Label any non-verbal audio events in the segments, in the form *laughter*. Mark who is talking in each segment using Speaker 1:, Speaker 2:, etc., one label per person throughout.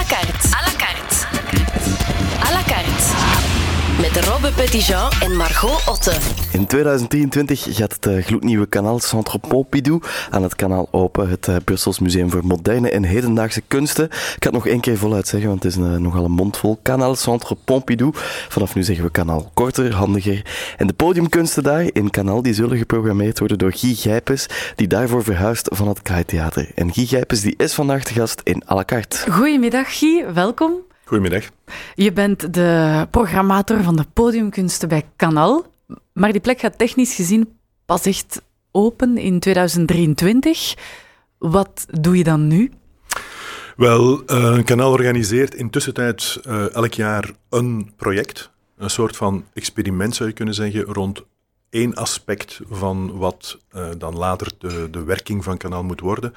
Speaker 1: la carte. Met Robbe Petitjean en Margot Otte.
Speaker 2: In 2023 gaat het eh, gloednieuwe kanaal Centre Pompidou aan het kanaal open. Het eh, Brussels Museum voor Moderne en Hedendaagse Kunsten. Ik ga het nog één keer voluit zeggen, want het is een, nogal een mondvol. Kanaal Centre Pompidou. Vanaf nu zeggen we kanaal korter, handiger. En de podiumkunsten daar in kanaal die zullen geprogrammeerd worden door Guy Gijpes, die daarvoor verhuist van het Kai Theater. En Guy Gijpes die is vandaag de gast in à la carte.
Speaker 3: Goedemiddag Guy, welkom.
Speaker 4: Goedemiddag.
Speaker 3: Je bent de programmator van de podiumkunsten bij Kanal. Maar die plek gaat technisch gezien pas echt open in 2023. Wat doe je dan nu?
Speaker 4: Wel, eh, een kanaal organiseert intussen tijd uh, elk jaar een project. Een soort van experiment zou je kunnen zeggen rond één aspect van wat uh, dan later de, de werking van kanaal moet worden.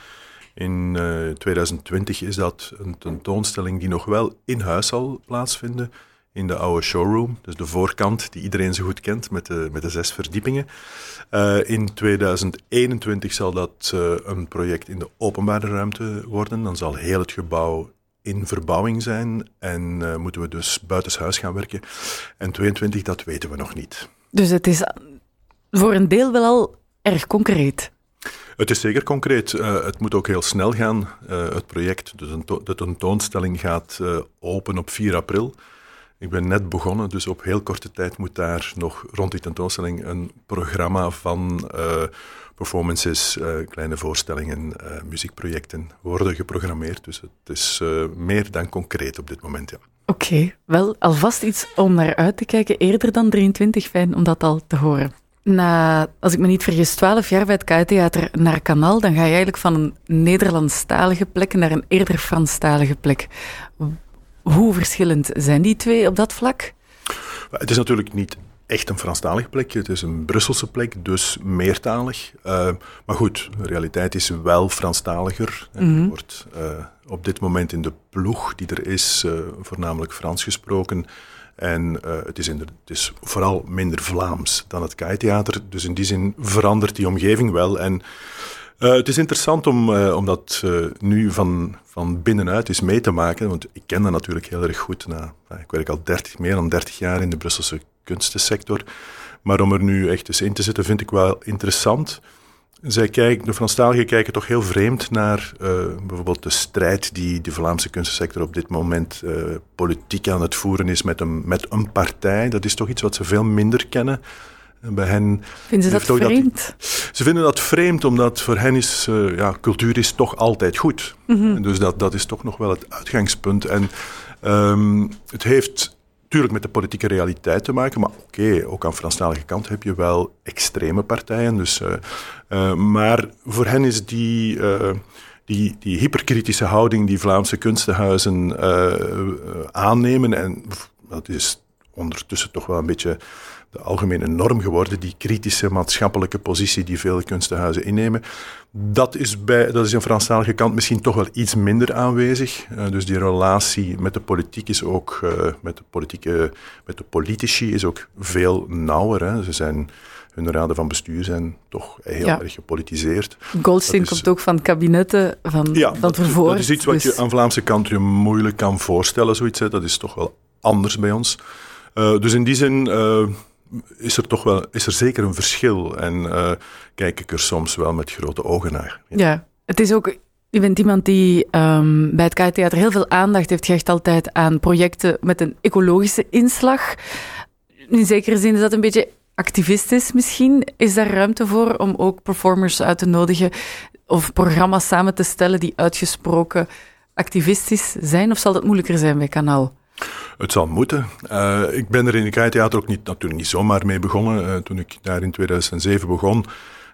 Speaker 4: In 2020 is dat een tentoonstelling die nog wel in huis zal plaatsvinden in de oude showroom, dus de voorkant die iedereen zo goed kent met de, met de zes verdiepingen. Uh, in 2021 zal dat uh, een project in de openbare ruimte worden. Dan zal heel het gebouw in verbouwing zijn en moeten we dus buitenshuis gaan werken. En 22, dat weten we nog niet.
Speaker 3: Dus het is voor een deel wel al erg concreet.
Speaker 4: Het is zeker concreet. Uh, het moet ook heel snel gaan. Uh, het project, tento de tentoonstelling gaat uh, open op 4 april. Ik ben net begonnen, dus op heel korte tijd moet daar nog rond die tentoonstelling een programma van performances, kleine voorstellingen, muziekprojecten worden geprogrammeerd. Dus het is meer dan concreet op dit moment, ja.
Speaker 3: Oké, wel alvast iets om naar uit te kijken. Eerder dan 23, fijn om dat al te horen. Na, als ik me niet vergis, 12 jaar bij het KU-theater naar Kanaal, dan ga je eigenlijk van een Nederlandstalige plek naar een eerder Franstalige plek. Hoe verschillend zijn die twee op dat vlak?
Speaker 4: Het is natuurlijk niet echt een Franstalige plek. Het is een Brusselse plek, dus meertalig. Uh, maar goed, de realiteit is wel Franstaliger. Mm -hmm. Er wordt uh, op dit moment in de ploeg die er is, uh, voornamelijk Frans gesproken. En het is, in de, het, is vooral minder Vlaams dan het Kai-theater. Dus in die zin verandert die omgeving wel. En uh, het is interessant om, uh, om dat nu van, van binnenuit eens mee te maken, want ik ken dat natuurlijk heel erg goed. Nou, ik werk al 30, meer dan 30 jaar in de Brusselse kunstensector. Maar om er nu echt eens in te zitten, vind ik wel interessant. Zij kijken, de Franstaligen kijken toch heel vreemd naar bijvoorbeeld de strijd die de Vlaamse kunstensector op dit moment politiek aan het voeren is met een, met een partij. Dat is toch iets wat ze veel minder kennen. Bij hen
Speaker 3: vinden ze dat vreemd?
Speaker 4: Dat, ze vinden dat vreemd, omdat voor hen is uh, ja, cultuur is toch altijd goed. Mm -hmm. Dus dat, dat is toch nog wel het uitgangspunt. En um, het heeft natuurlijk met de politieke realiteit te maken, maar oké, ook aan Franstalige kant heb je wel extreme partijen. Dus, uh, uh, maar voor hen is die, die, die hyperkritische houding die Vlaamse kunstenhuizen aannemen, en dat is ondertussen toch wel een beetje de algemene norm geworden, die kritische maatschappelijke positie die veel kunstenhuizen innemen. Dat is, bij, dat is aan Franstalige kant misschien toch wel iets minder aanwezig. Uh, dus die relatie met de politiek is ook, uh, met, de politieke, met de politici is ook veel nauwer. Hè. Ze zijn hun raden van bestuur zijn toch heel ja. erg gepolitiseerd.
Speaker 3: Goldstein is, komt ook van kabinetten van,
Speaker 4: ja,
Speaker 3: van vervoer.
Speaker 4: Dat is iets wat dus. je aan Vlaamse kant je moeilijk kan voorstellen, zoiets. Hè. Dat is toch wel anders bij ons. Uh, dus in die zin is er toch wel, is er zeker een verschil. En uh, kijk ik er soms wel met grote ogen naar.
Speaker 3: Ja, het is ook. Je bent iemand die um, bij het KU-theater heel veel aandacht heeft gehecht altijd aan projecten met een ecologische inslag. In zekere zin is dat een beetje activistisch misschien. Is daar ruimte voor om ook performers uit te nodigen of programma's samen te stellen die uitgesproken activistisch zijn? Of zal dat moeilijker zijn bij Kanaal?
Speaker 4: Het zal moeten. Uh, ik ben er in het theater ook niet, natuurlijk niet zomaar mee begonnen. Uh, toen ik daar in 2007 begon,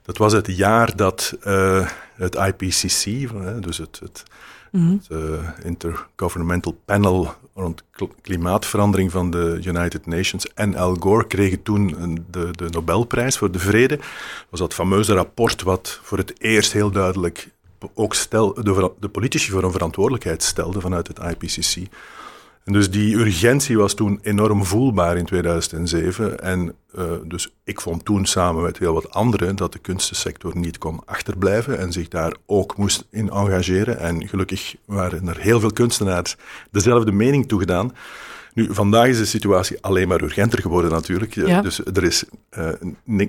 Speaker 4: dat was het jaar dat uh, het IPCC, dus het, het, mm -hmm. het Intergovernmental Panel rond klimaatverandering van de United Nations en Al Gore kregen toen de, de Nobelprijs voor de vrede. was dat fameuze rapport wat voor het eerst heel duidelijk ook stel, de, de politici voor een verantwoordelijkheid stelde vanuit het IPCC. Dus die urgentie was toen enorm voelbaar in 2007. En uh, dus ik vond toen samen met heel wat anderen dat de kunstensector niet kon achterblijven en zich daar ook moest in engageren. En gelukkig waren er heel veel kunstenaars dezelfde mening toegedaan. Nu, vandaag is de situatie alleen maar urgenter geworden natuurlijk. Ja. Dus er is uh,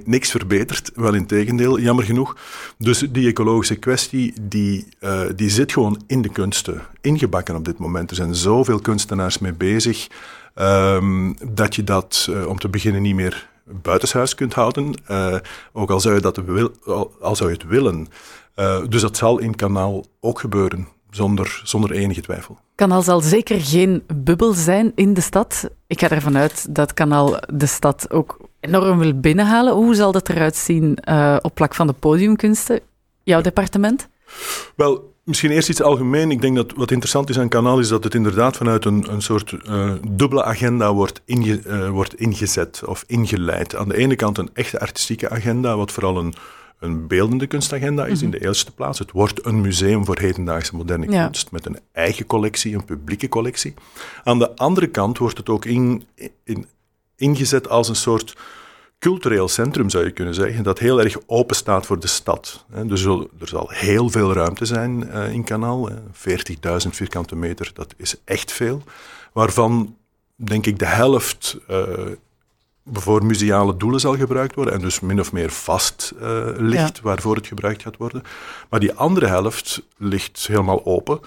Speaker 4: niks verbeterd, wel in tegendeel, jammer genoeg. Dus die ecologische kwestie, die, uh, die zit gewoon in de kunsten, ingebakken op dit moment. Er zijn zoveel kunstenaars mee bezig, um, dat je dat uh, om te beginnen niet meer buitenshuis kunt houden. ook al zou je, dat wil, al zou je het willen. dus dat zal in kanaal ook gebeuren zonder, zonder enige twijfel.
Speaker 3: Kanaal zal zeker geen bubbel zijn in de stad. Ik ga ervan uit dat Kanaal de stad ook enorm wil binnenhalen. Hoe zal dat eruit zien uh, op plak van de podiumkunsten? Jouw departement?
Speaker 4: Wel, misschien eerst iets algemeen. Ik denk dat wat interessant is aan Kanaal is dat het inderdaad vanuit een, een soort uh, dubbele agenda wordt, inge, uh, wordt ingezet of ingeleid. Aan de ene kant een echte artistieke agenda, wat vooral een een beeldende kunstagenda is in mhm. de eerste plaats. Het wordt een museum voor hedendaagse moderne kunst met een eigen collectie, een publieke collectie. Aan de andere kant wordt het ook in, in, ingezet als een soort cultureel centrum, zou je kunnen zeggen, dat heel erg open staat voor de stad. Dus er zal heel veel ruimte zijn eh, in Kanaal, 40.000 vierkante meter, dat is echt veel. Waarvan, denk ik, de helft uh, voor museale doelen zal gebruikt worden en dus min of meer vast uh, ligt waarvoor het gebruikt gaat worden. Maar die andere helft ligt helemaal open,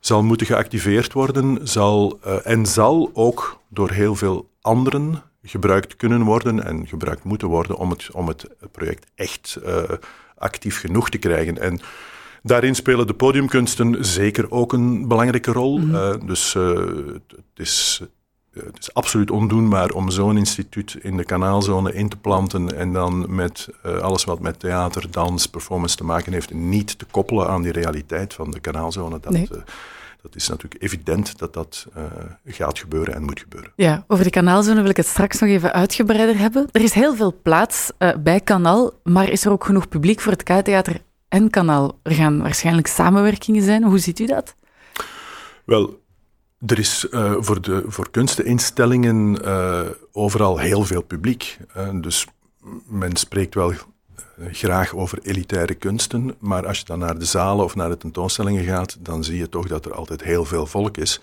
Speaker 4: zal moeten geactiveerd worden zal, uh, en zal ook door heel veel anderen gebruikt kunnen worden en gebruikt moeten worden om het, om het project echt uh, actief genoeg te krijgen. En Daarin spelen de podiumkunsten zeker ook een belangrijke rol. Mm -hmm. dus het is het is absoluut ondoenbaar om zo'n instituut in de kanaalzone in te planten en dan met uh, alles wat met theater, dans, performance te maken heeft, niet te koppelen aan die realiteit van de kanaalzone. Dat, nee. uh, dat is natuurlijk evident dat dat uh, gaat gebeuren en moet gebeuren.
Speaker 3: Ja, over de kanaalzone wil ik het straks nog even uitgebreider hebben. Er is heel veel plaats bij kanaal, maar is er ook genoeg publiek voor het K-theater en kanaal? Er gaan waarschijnlijk samenwerkingen zijn. Hoe ziet u dat?
Speaker 4: Wel, er is uh, voor, de, voor kunsteninstellingen uh, overal heel veel publiek. Dus men spreekt wel graag over elitaire kunsten, maar als je dan naar de zalen of naar de tentoonstellingen gaat, dan zie je toch dat er altijd heel veel volk is.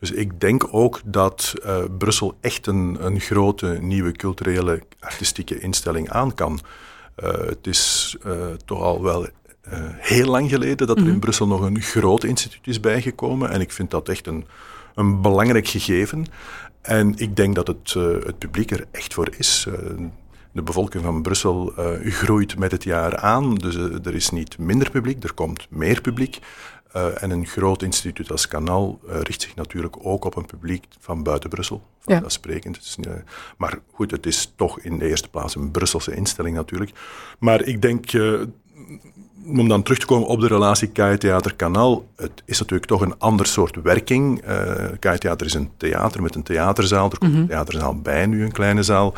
Speaker 4: Dus ik denk ook dat Brussel echt een, een grote nieuwe culturele artistieke instelling aan kan. het is toch al wel heel lang geleden dat er in mhm. Brussel nog een groot instituut is bijgekomen. En ik vind dat echt een, een belangrijk gegeven. En ik denk dat het, uh, het publiek er echt voor is. Uh, de bevolking van Brussel uh, groeit met het jaar aan. Dus er is niet minder publiek, er komt meer publiek. en een groot instituut als Kanaal richt zich natuurlijk ook op een publiek van buiten Brussel. Ja. maar goed, het is toch in de eerste plaats een Brusselse instelling natuurlijk. Maar ik denk om dan terug te komen op de relatie KI-theater-kanaal, het is natuurlijk toch een ander soort werking. Uh, KI-theater is een theater met een theaterzaal. Er komt mm -hmm. een theaterzaal bij nu, een kleine zaal.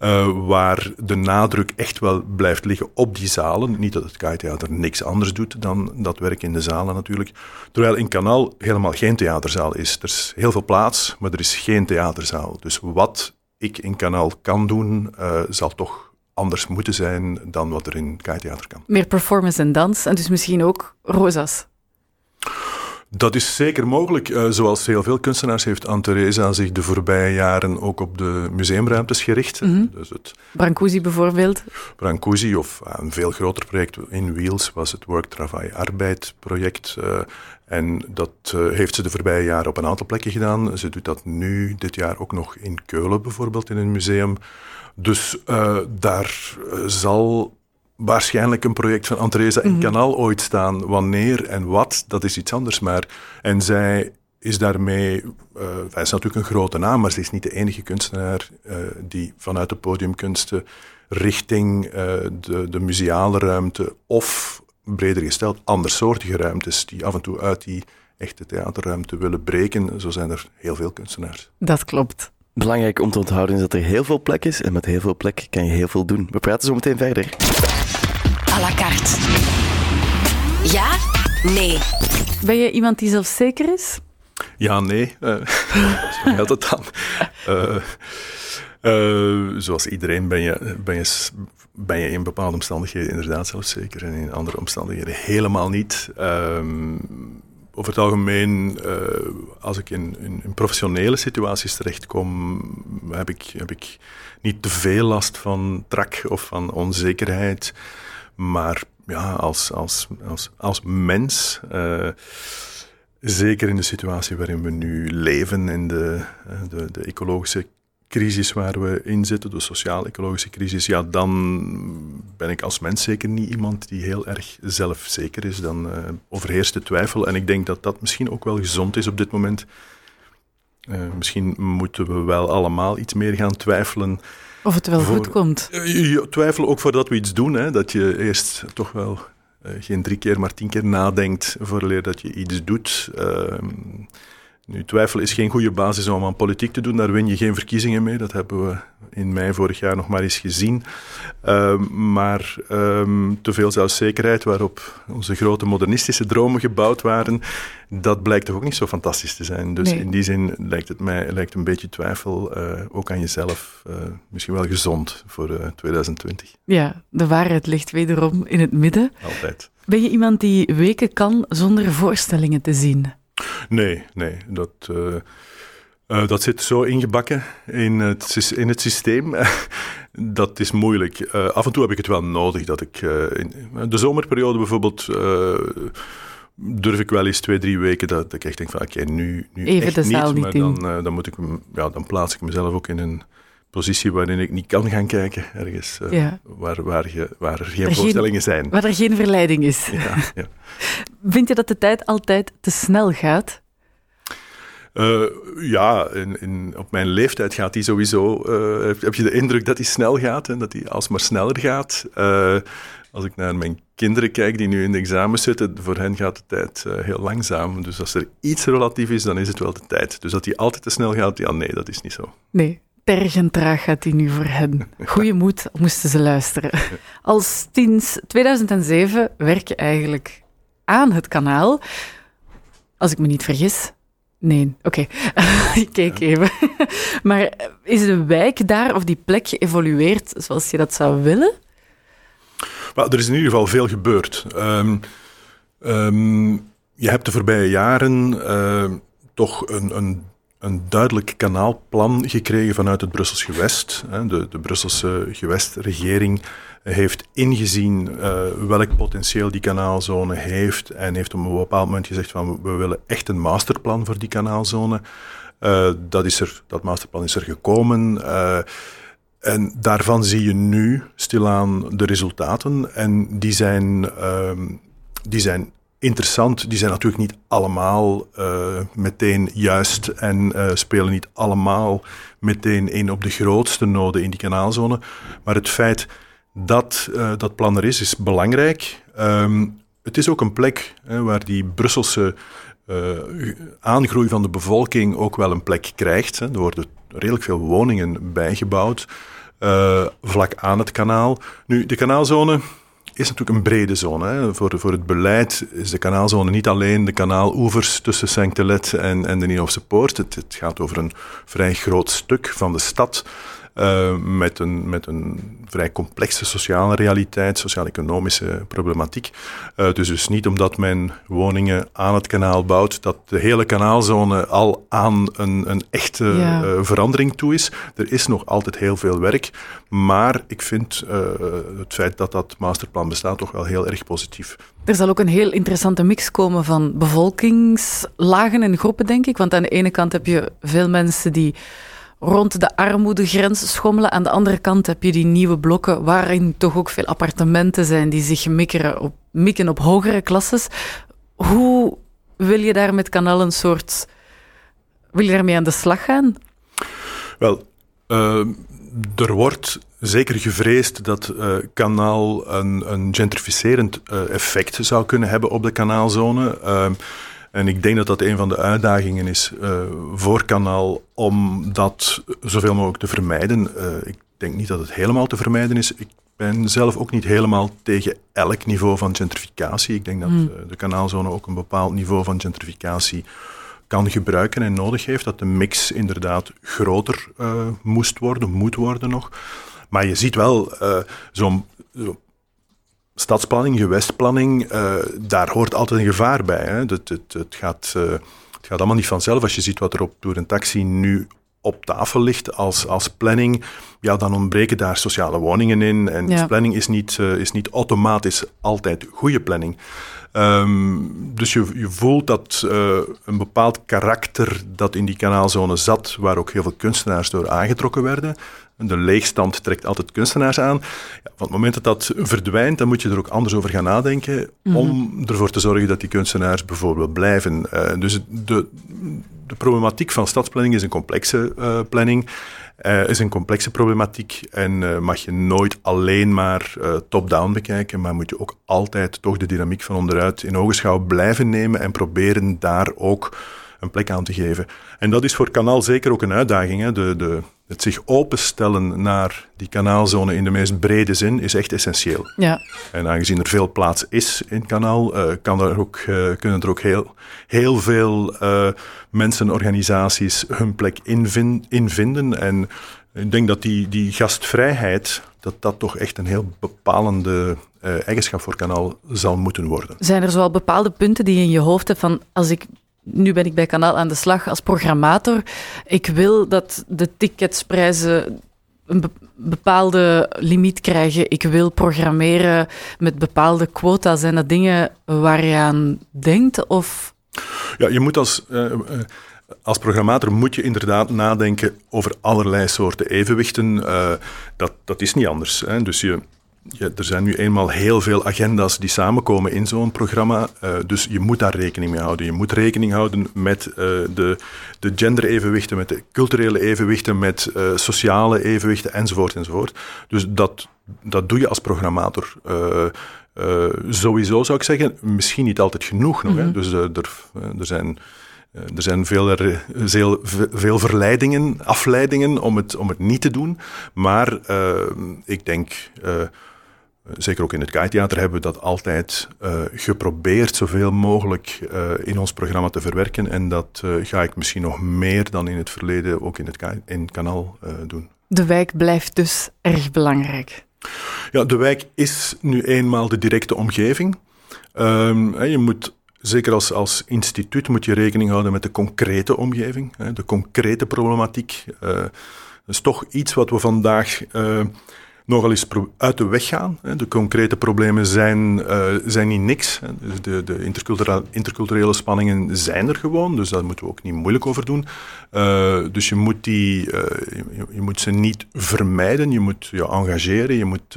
Speaker 4: Uh, waar de nadruk echt wel blijft liggen op die zalen. Niet dat het KI-theater niks anders doet dan dat werk in de zalen natuurlijk. Terwijl in Kanaal helemaal geen theaterzaal is. Er is heel veel plaats, maar er is geen theaterzaal. Dus wat ik in Kanaal kan doen, uh, zal toch anders moeten zijn dan wat er in K-theater kan.
Speaker 3: Meer performance en dans en dus misschien ook rosa's.
Speaker 4: Dat is zeker mogelijk. Uh, zoals heel veel kunstenaars heeft Anne-Theresa zich de voorbije jaren ook op de museumruimtes gericht. Mm
Speaker 3: -hmm. dus het Brancusi bijvoorbeeld?
Speaker 4: Brancusi, of uh, een veel groter project in Wheels was het Work Travail Arbeid project. Uh, en dat heeft ze de voorbije jaren op een aantal plekken gedaan. Ze doet dat nu, dit jaar ook nog in Keulen bijvoorbeeld, in een museum. Dus daar zal waarschijnlijk een project van Andresa in mm -hmm. Kanaal ooit staan. Wanneer en wat, dat is iets anders. Maar, en zij is daarmee, uh, hij is natuurlijk een grote naam, maar ze is niet de enige kunstenaar die vanuit de podiumkunsten richting de, de museale ruimte of breder gesteld andersoortige ruimtes die af en toe uit die echte theaterruimte willen breken. Zo zijn er heel veel kunstenaars.
Speaker 3: Dat klopt.
Speaker 2: Belangrijk om te onthouden is dat er heel veel plek is en met heel veel plek kan je heel veel doen. We praten zo meteen verder.
Speaker 1: À la carte. Ja? Nee.
Speaker 3: Ben je iemand die zelfzeker is?
Speaker 4: Ja, nee. Uh, hoe gaat het dan? Uh, uh, zoals iedereen ben je, ben, je, ben je in bepaalde omstandigheden inderdaad zelfs zeker en in andere omstandigheden helemaal niet. Um, over het algemeen, uh, als ik in, in, in, professionele situaties terechtkom, heb ik, heb ik niet te veel last van trak of van onzekerheid. Maar ja, als, als, als, als mens, uh, zeker in de situatie waarin we nu leven, in de, de, de ecologische crisis waar we in zitten, de sociaal-ecologische crisis, ja, dan ben ik als mens zeker niet iemand die heel erg zelfzeker is. Dan uh, overheerst de twijfel. En ik denk dat dat misschien ook wel gezond is op dit moment. Misschien moeten we wel allemaal iets meer gaan twijfelen.
Speaker 3: Of het wel voor, goed komt.
Speaker 4: Uh, twijfelen ook voordat we iets doen. Hè, dat je eerst toch wel geen drie keer, maar tien keer nadenkt voordat dat je iets doet. Ehm, nu, twijfel is geen goede basis om aan politiek te doen. Daar win je geen verkiezingen mee. Dat hebben we in mei vorig jaar nog maar eens gezien. Uh, maar um, te veel zelfzekerheid waarop onze grote modernistische dromen gebouwd waren, dat blijkt toch ook niet zo fantastisch te zijn. Dus
Speaker 3: nee.
Speaker 4: in die zin lijkt het mij lijkt een beetje twijfel uh, ook aan jezelf uh, misschien wel gezond voor 2020.
Speaker 3: Ja, de waarheid ligt wederom in het midden.
Speaker 4: Altijd.
Speaker 3: Ben je iemand die weken kan zonder voorstellingen te zien?
Speaker 4: Nee, nee. Dat, uh, uh, dat zit zo ingebakken in het, in het systeem. *laughs* dat is moeilijk. Uh, af en toe heb ik het wel nodig dat ik. in de zomerperiode bijvoorbeeld. Durf ik wel eens twee, drie weken dat, dat ik echt denk van oké, okay, nu, nu
Speaker 3: Even
Speaker 4: echt
Speaker 3: de zaal
Speaker 4: niet,
Speaker 3: niet
Speaker 4: maar dan, dan, moet ik, ja, dan plaats ik mezelf ook in een positie waarin ik niet kan gaan kijken, ergens uh,
Speaker 3: ja.
Speaker 4: waar, waar, je, waar er geen er voorstellingen
Speaker 3: geen,
Speaker 4: zijn.
Speaker 3: Waar er geen verleiding is.
Speaker 4: Ja, ja. *laughs*
Speaker 3: Vind je dat de tijd altijd te snel gaat?
Speaker 4: Uh, ja, in, in, op mijn leeftijd gaat die sowieso. Uh, heb, heb, je de indruk dat die snel gaat en dat die alsmaar sneller gaat. Als ik naar mijn kinderen kijk die nu in de examens zitten, voor hen gaat de tijd heel langzaam. Dus als er iets relatief is, dan is het wel de tijd. Dus dat die altijd te snel gaat, ja, nee, dat is niet zo.
Speaker 3: Nee, tergend traag gaat die nu voor hen. *laughs* Goeie moed, moesten ze luisteren. Al sinds 2007 werk je eigenlijk aan het kanaal. Als ik me niet vergis. Nee, oké. Okay. *laughs* ik keek even. maar is de wijk daar of die plek geëvolueerd zoals je dat zou willen?
Speaker 4: Well, er is in ieder geval veel gebeurd. Um, um, je hebt de voorbije jaren uh, toch een, een een duidelijk kanaalplan gekregen vanuit het Brussels gewest. De, de Brusselse gewestregering heeft ingezien uh, welk potentieel die kanaalzone heeft en heeft op een bepaald moment gezegd van we willen echt een masterplan voor die kanaalzone. Uh, dat, is er, dat masterplan is er gekomen. Uh, en daarvan zie je nu stilaan de resultaten en die zijn, die zijn interessant. Die zijn natuurlijk niet allemaal uh, meteen juist en uh, spelen niet allemaal meteen in op de grootste noden in die kanaalzone. Maar het feit dat uh, dat plan er is, is belangrijk. Um, het is ook een plek hè, waar die Brusselse aangroei van de bevolking ook wel een plek krijgt. Hè. Er worden redelijk veel woningen bijgebouwd vlak aan het kanaal. Nu, de kanaalzone is natuurlijk een brede zone. Hè. Voor, voor het beleid is de kanaalzone niet alleen de kanaaloevers tussen Saint-Telet en, en de Nieuwse Poort. Het, het, gaat over een vrij groot stuk van de stad. Uh, met, een, met een vrij complexe sociale realiteit, sociaal-economische problematiek. Uh, dus, dus niet omdat men woningen aan het kanaal bouwt, dat de hele kanaalzone al aan een, een echte
Speaker 3: ja.
Speaker 4: uh, verandering toe is. Er is nog altijd heel veel werk, maar ik vind het feit dat dat masterplan bestaat toch wel heel erg positief.
Speaker 3: Er zal ook een heel interessante mix komen van bevolkingslagen en groepen, denk ik. Want aan de ene kant heb je veel mensen die rond de armoedegrens schommelen. Aan de andere kant heb je die nieuwe blokken waarin toch ook veel appartementen zijn die zich op, mikken op hogere klasses. Hoe wil je daar met Kanaal een soort... Wil je daarmee aan de slag gaan?
Speaker 4: Wel, uh, er wordt zeker gevreesd dat uh, Kanaal een, een gentrificerend uh, effect zou kunnen hebben op de kanaalzone. En ik denk dat dat een van de uitdagingen is uh, voor Kanaal om dat zoveel mogelijk te vermijden. Uh, ik denk niet dat het helemaal te vermijden is. Ik ben zelf ook niet helemaal tegen elk niveau van gentrificatie. Ik denk dat uh, de kanaalzone ook een bepaald niveau van gentrificatie kan gebruiken en nodig heeft. Dat de mix inderdaad groter moest worden, moet worden nog. Maar je ziet wel zo'n stadsplanning, gewestplanning, daar hoort altijd een gevaar bij. Hè. Het, het, het, gaat, het gaat allemaal niet vanzelf. Als je ziet wat er op door een taxi nu op tafel ligt als, als planning, ja, dan ontbreken daar sociale woningen in. En planning is niet, uh, is niet automatisch altijd goede planning. Um, dus je, je voelt dat uh, een bepaald karakter dat in die kanaalzone zat, waar ook heel veel kunstenaars door aangetrokken werden. De leegstand trekt altijd kunstenaars aan. Ja, van het moment dat dat verdwijnt, dan moet je er ook anders over gaan nadenken mm -hmm. om ervoor te zorgen dat die kunstenaars bijvoorbeeld blijven. Uh, dus de, de problematiek van stadsplanning is een complexe uh, planning. Uh, is een complexe problematiek en uh, mag je nooit alleen maar top-down bekijken, maar moet je ook altijd toch de dynamiek van onderuit in ogenschouw blijven nemen en proberen daar ook een plek aan te geven. En dat is voor Kanaal zeker ook een uitdaging. Hè. De, de, het zich openstellen naar die kanaalzone in de meest brede zin is echt essentieel.
Speaker 3: Ja.
Speaker 4: En aangezien er veel plaats is in het kanaal, uh, kan er ook, uh, kunnen er ook heel, heel veel uh, mensen, organisaties hun plek in, in vinden. En ik denk dat die, die gastvrijheid, dat dat toch echt een heel bepalende eigenschap voor kanaal zal moeten worden.
Speaker 3: Zijn er zoal bepaalde punten die je in je hoofd hebt van als ik nu ben ik bij Kanaal aan de slag als programmator. Ik wil dat de ticketsprijzen een bepaalde limiet krijgen. Ik wil programmeren met bepaalde quota's. Zijn dat dingen waar je aan denkt? Of?
Speaker 4: Ja, je moet als, uh, als programmator moet je inderdaad nadenken over allerlei soorten evenwichten. Uh, dat, dat is niet anders. Hè. Dus je, ja, er zijn nu eenmaal heel veel agenda's die samenkomen in zo'n programma. Uh, dus je moet daar rekening mee houden. Je moet rekening houden met uh, de, de gender-evenwichten, met de culturele evenwichten, met uh, sociale evenwichten, enzovoort, enzovoort. Dus dat, dat doe je als programmator. sowieso zou ik zeggen, misschien niet altijd genoeg nog. Mm -hmm. hè? Dus er, er zijn. Er zijn veel, veel, veel verleidingen, afleidingen om het, om het niet te doen. Maar uh, ik denk, uh, zeker ook in het KAI-theater hebben we dat altijd uh, geprobeerd zoveel mogelijk uh, in ons programma te verwerken. En dat uh, ga ik misschien nog meer dan in het verleden ook in het, in het kanaal doen.
Speaker 3: De wijk blijft dus erg belangrijk.
Speaker 4: Ja, de wijk is nu eenmaal de directe omgeving. Um, je moet zeker als, als instituut moet je rekening houden met de concrete omgeving, de concrete problematiek. Dat is toch iets wat we vandaag nogal eens uit de weg gaan. De concrete problemen zijn, uh, zijn niet niks. Dus de, de interculturele, spanningen zijn er gewoon, dus daar moeten we ook niet moeilijk over doen. Uh, dus je moet, die, uh, je, je, moet ze niet vermijden, je moet je engageren, je moet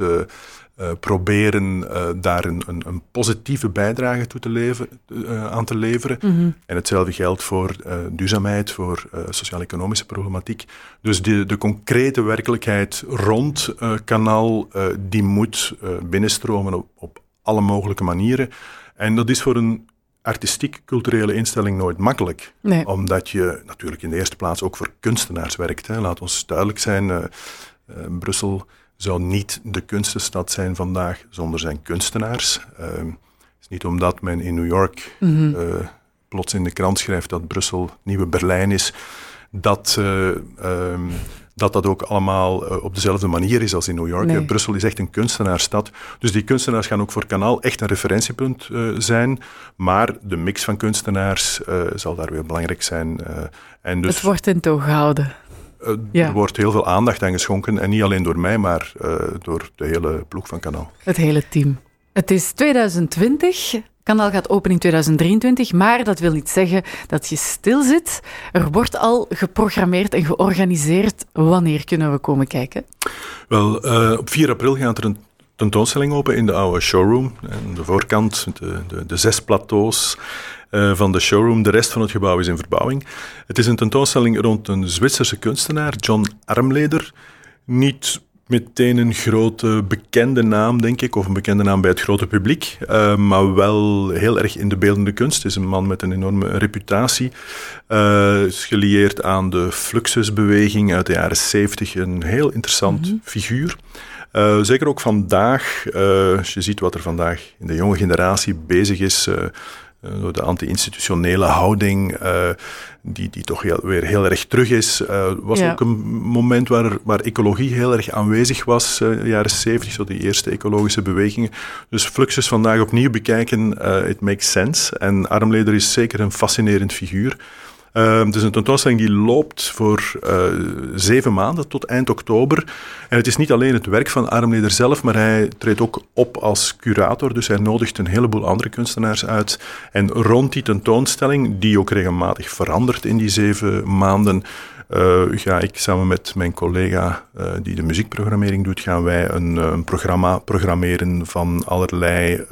Speaker 4: uh, proberen uh, daar een, een, een, positieve bijdrage toe te leven, uh, aan te leveren. Mm -hmm. En hetzelfde geldt voor duurzaamheid, voor sociaal-economische problematiek. Dus de, de concrete werkelijkheid rond kanaal, die moet binnenstromen op, op alle mogelijke manieren. En dat is voor een artistiek-culturele instelling nooit makkelijk.
Speaker 3: Nee.
Speaker 4: Omdat je natuurlijk in de eerste plaats ook voor kunstenaars werkt. Hè. Laat ons duidelijk zijn, Brussel zou niet de kunstenstad zijn vandaag zonder zijn kunstenaars. Uh, het is niet omdat men in New York mm -hmm. uh, plots in de krant schrijft dat Brussel nieuwe Berlijn is, dat uh, um, dat, dat ook allemaal uh, op dezelfde manier is als in New York.
Speaker 3: Nee.
Speaker 4: Brussel is echt een kunstenaarsstad. Dus die kunstenaars gaan ook voor Kanaal echt een referentiepunt zijn. Maar de mix van kunstenaars zal daar weer belangrijk zijn.
Speaker 3: en dus... Het wordt in toog gehouden.
Speaker 4: Ja. Er wordt heel veel aandacht aan geschonken. En niet alleen door mij, maar uh, door de hele ploeg van Kanaal.
Speaker 3: Het hele team. Het is 2020. Kanaal gaat open in 2023, maar dat wil niet zeggen dat je stil zit. Er wordt al geprogrammeerd en georganiseerd. Wanneer kunnen we komen kijken?
Speaker 4: Wel, uh, op 4 april gaat er een tentoonstelling open in de oude showroom. En de voorkant, de, de, de zes plateaus uh, van de showroom. De rest van het gebouw is in verbouwing. Het is een tentoonstelling rond een Zwitserse kunstenaar, John Armleder. Niet meteen een grote bekende naam, denk ik, of een bekende naam bij het grote publiek, uh, maar wel heel erg in de beeldende kunst. Het is een man met een enorme reputatie. Uh, is gelieerd aan de Fluxusbeweging uit de jaren 70. Een heel interessant mm -hmm. figuur. Uh, zeker ook vandaag, uh, als je ziet wat er vandaag in de jonge generatie bezig is, uh, door de anti-institutionele houding, die, die toch heel, weer heel erg terug is. was ook een moment waar, waar ecologie heel erg aanwezig was, in de jaren 70, zo die eerste ecologische bewegingen. Dus Fluxus vandaag opnieuw bekijken, it makes sense. En Armleder is zeker een fascinerend figuur. Uh, het is een tentoonstelling die loopt voor uh, zeven maanden tot eind oktober. En het is niet alleen het werk van Armleder zelf, maar hij treedt ook op als curator. Dus hij nodigt een heleboel andere kunstenaars uit. En rond die tentoonstelling, die ook regelmatig verandert in die zeven maanden, uh, ga ik samen met mijn collega uh, die de muziekprogrammering doet, gaan wij een, een programma programmeren van allerlei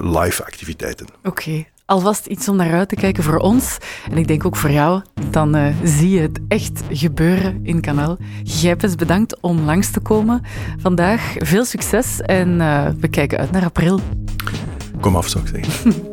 Speaker 4: live activiteiten.
Speaker 3: Oké, alvast iets om naar uit te kijken voor ons. En ik denk ook voor jou. Dan uh, zie je het echt gebeuren in Kanaal. Gijpens, bedankt om langs te komen vandaag. Veel succes en uh, we kijken uit naar april.
Speaker 4: Kom af, zou ik zeggen. *laughs*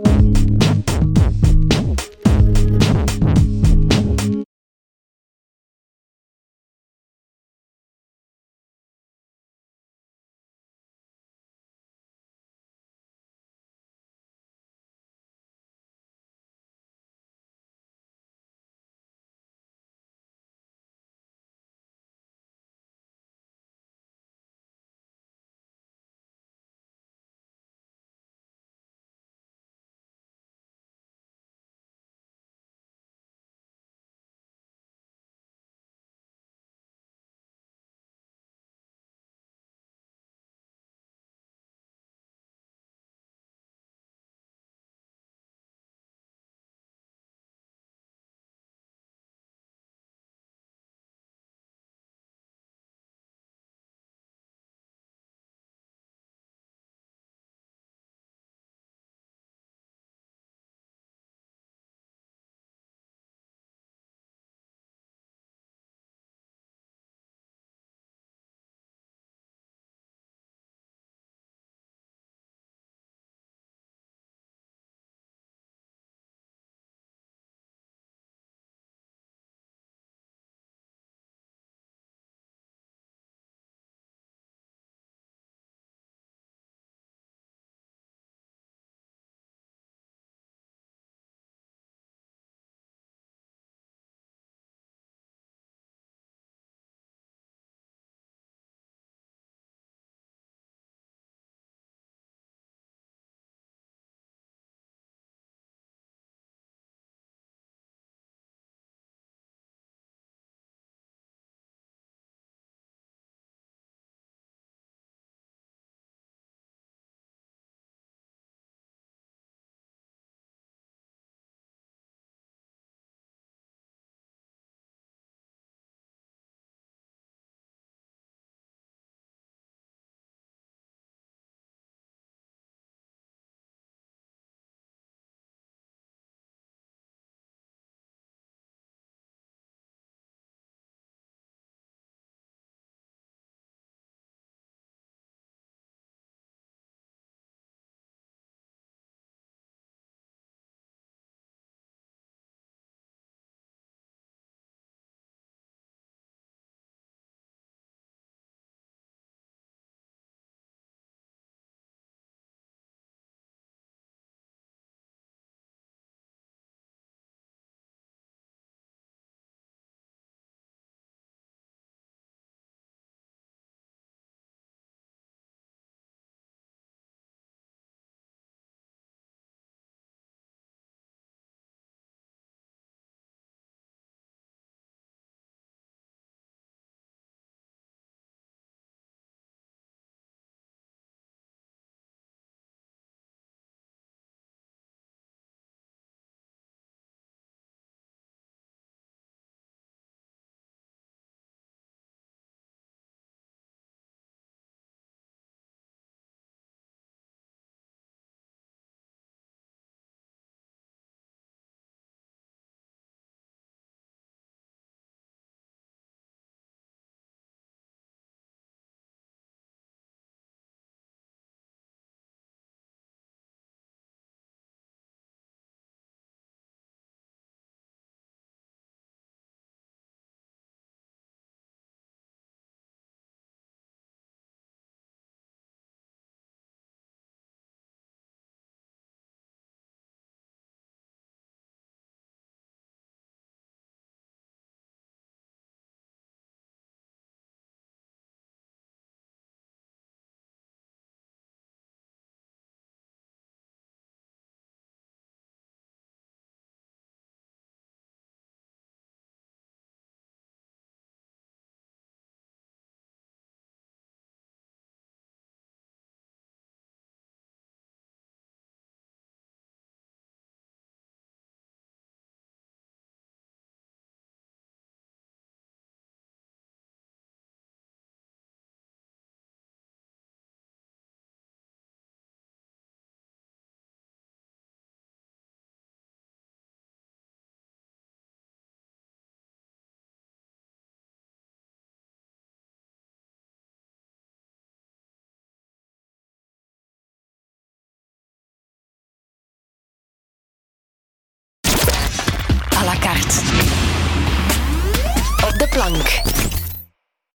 Speaker 1: Plunk.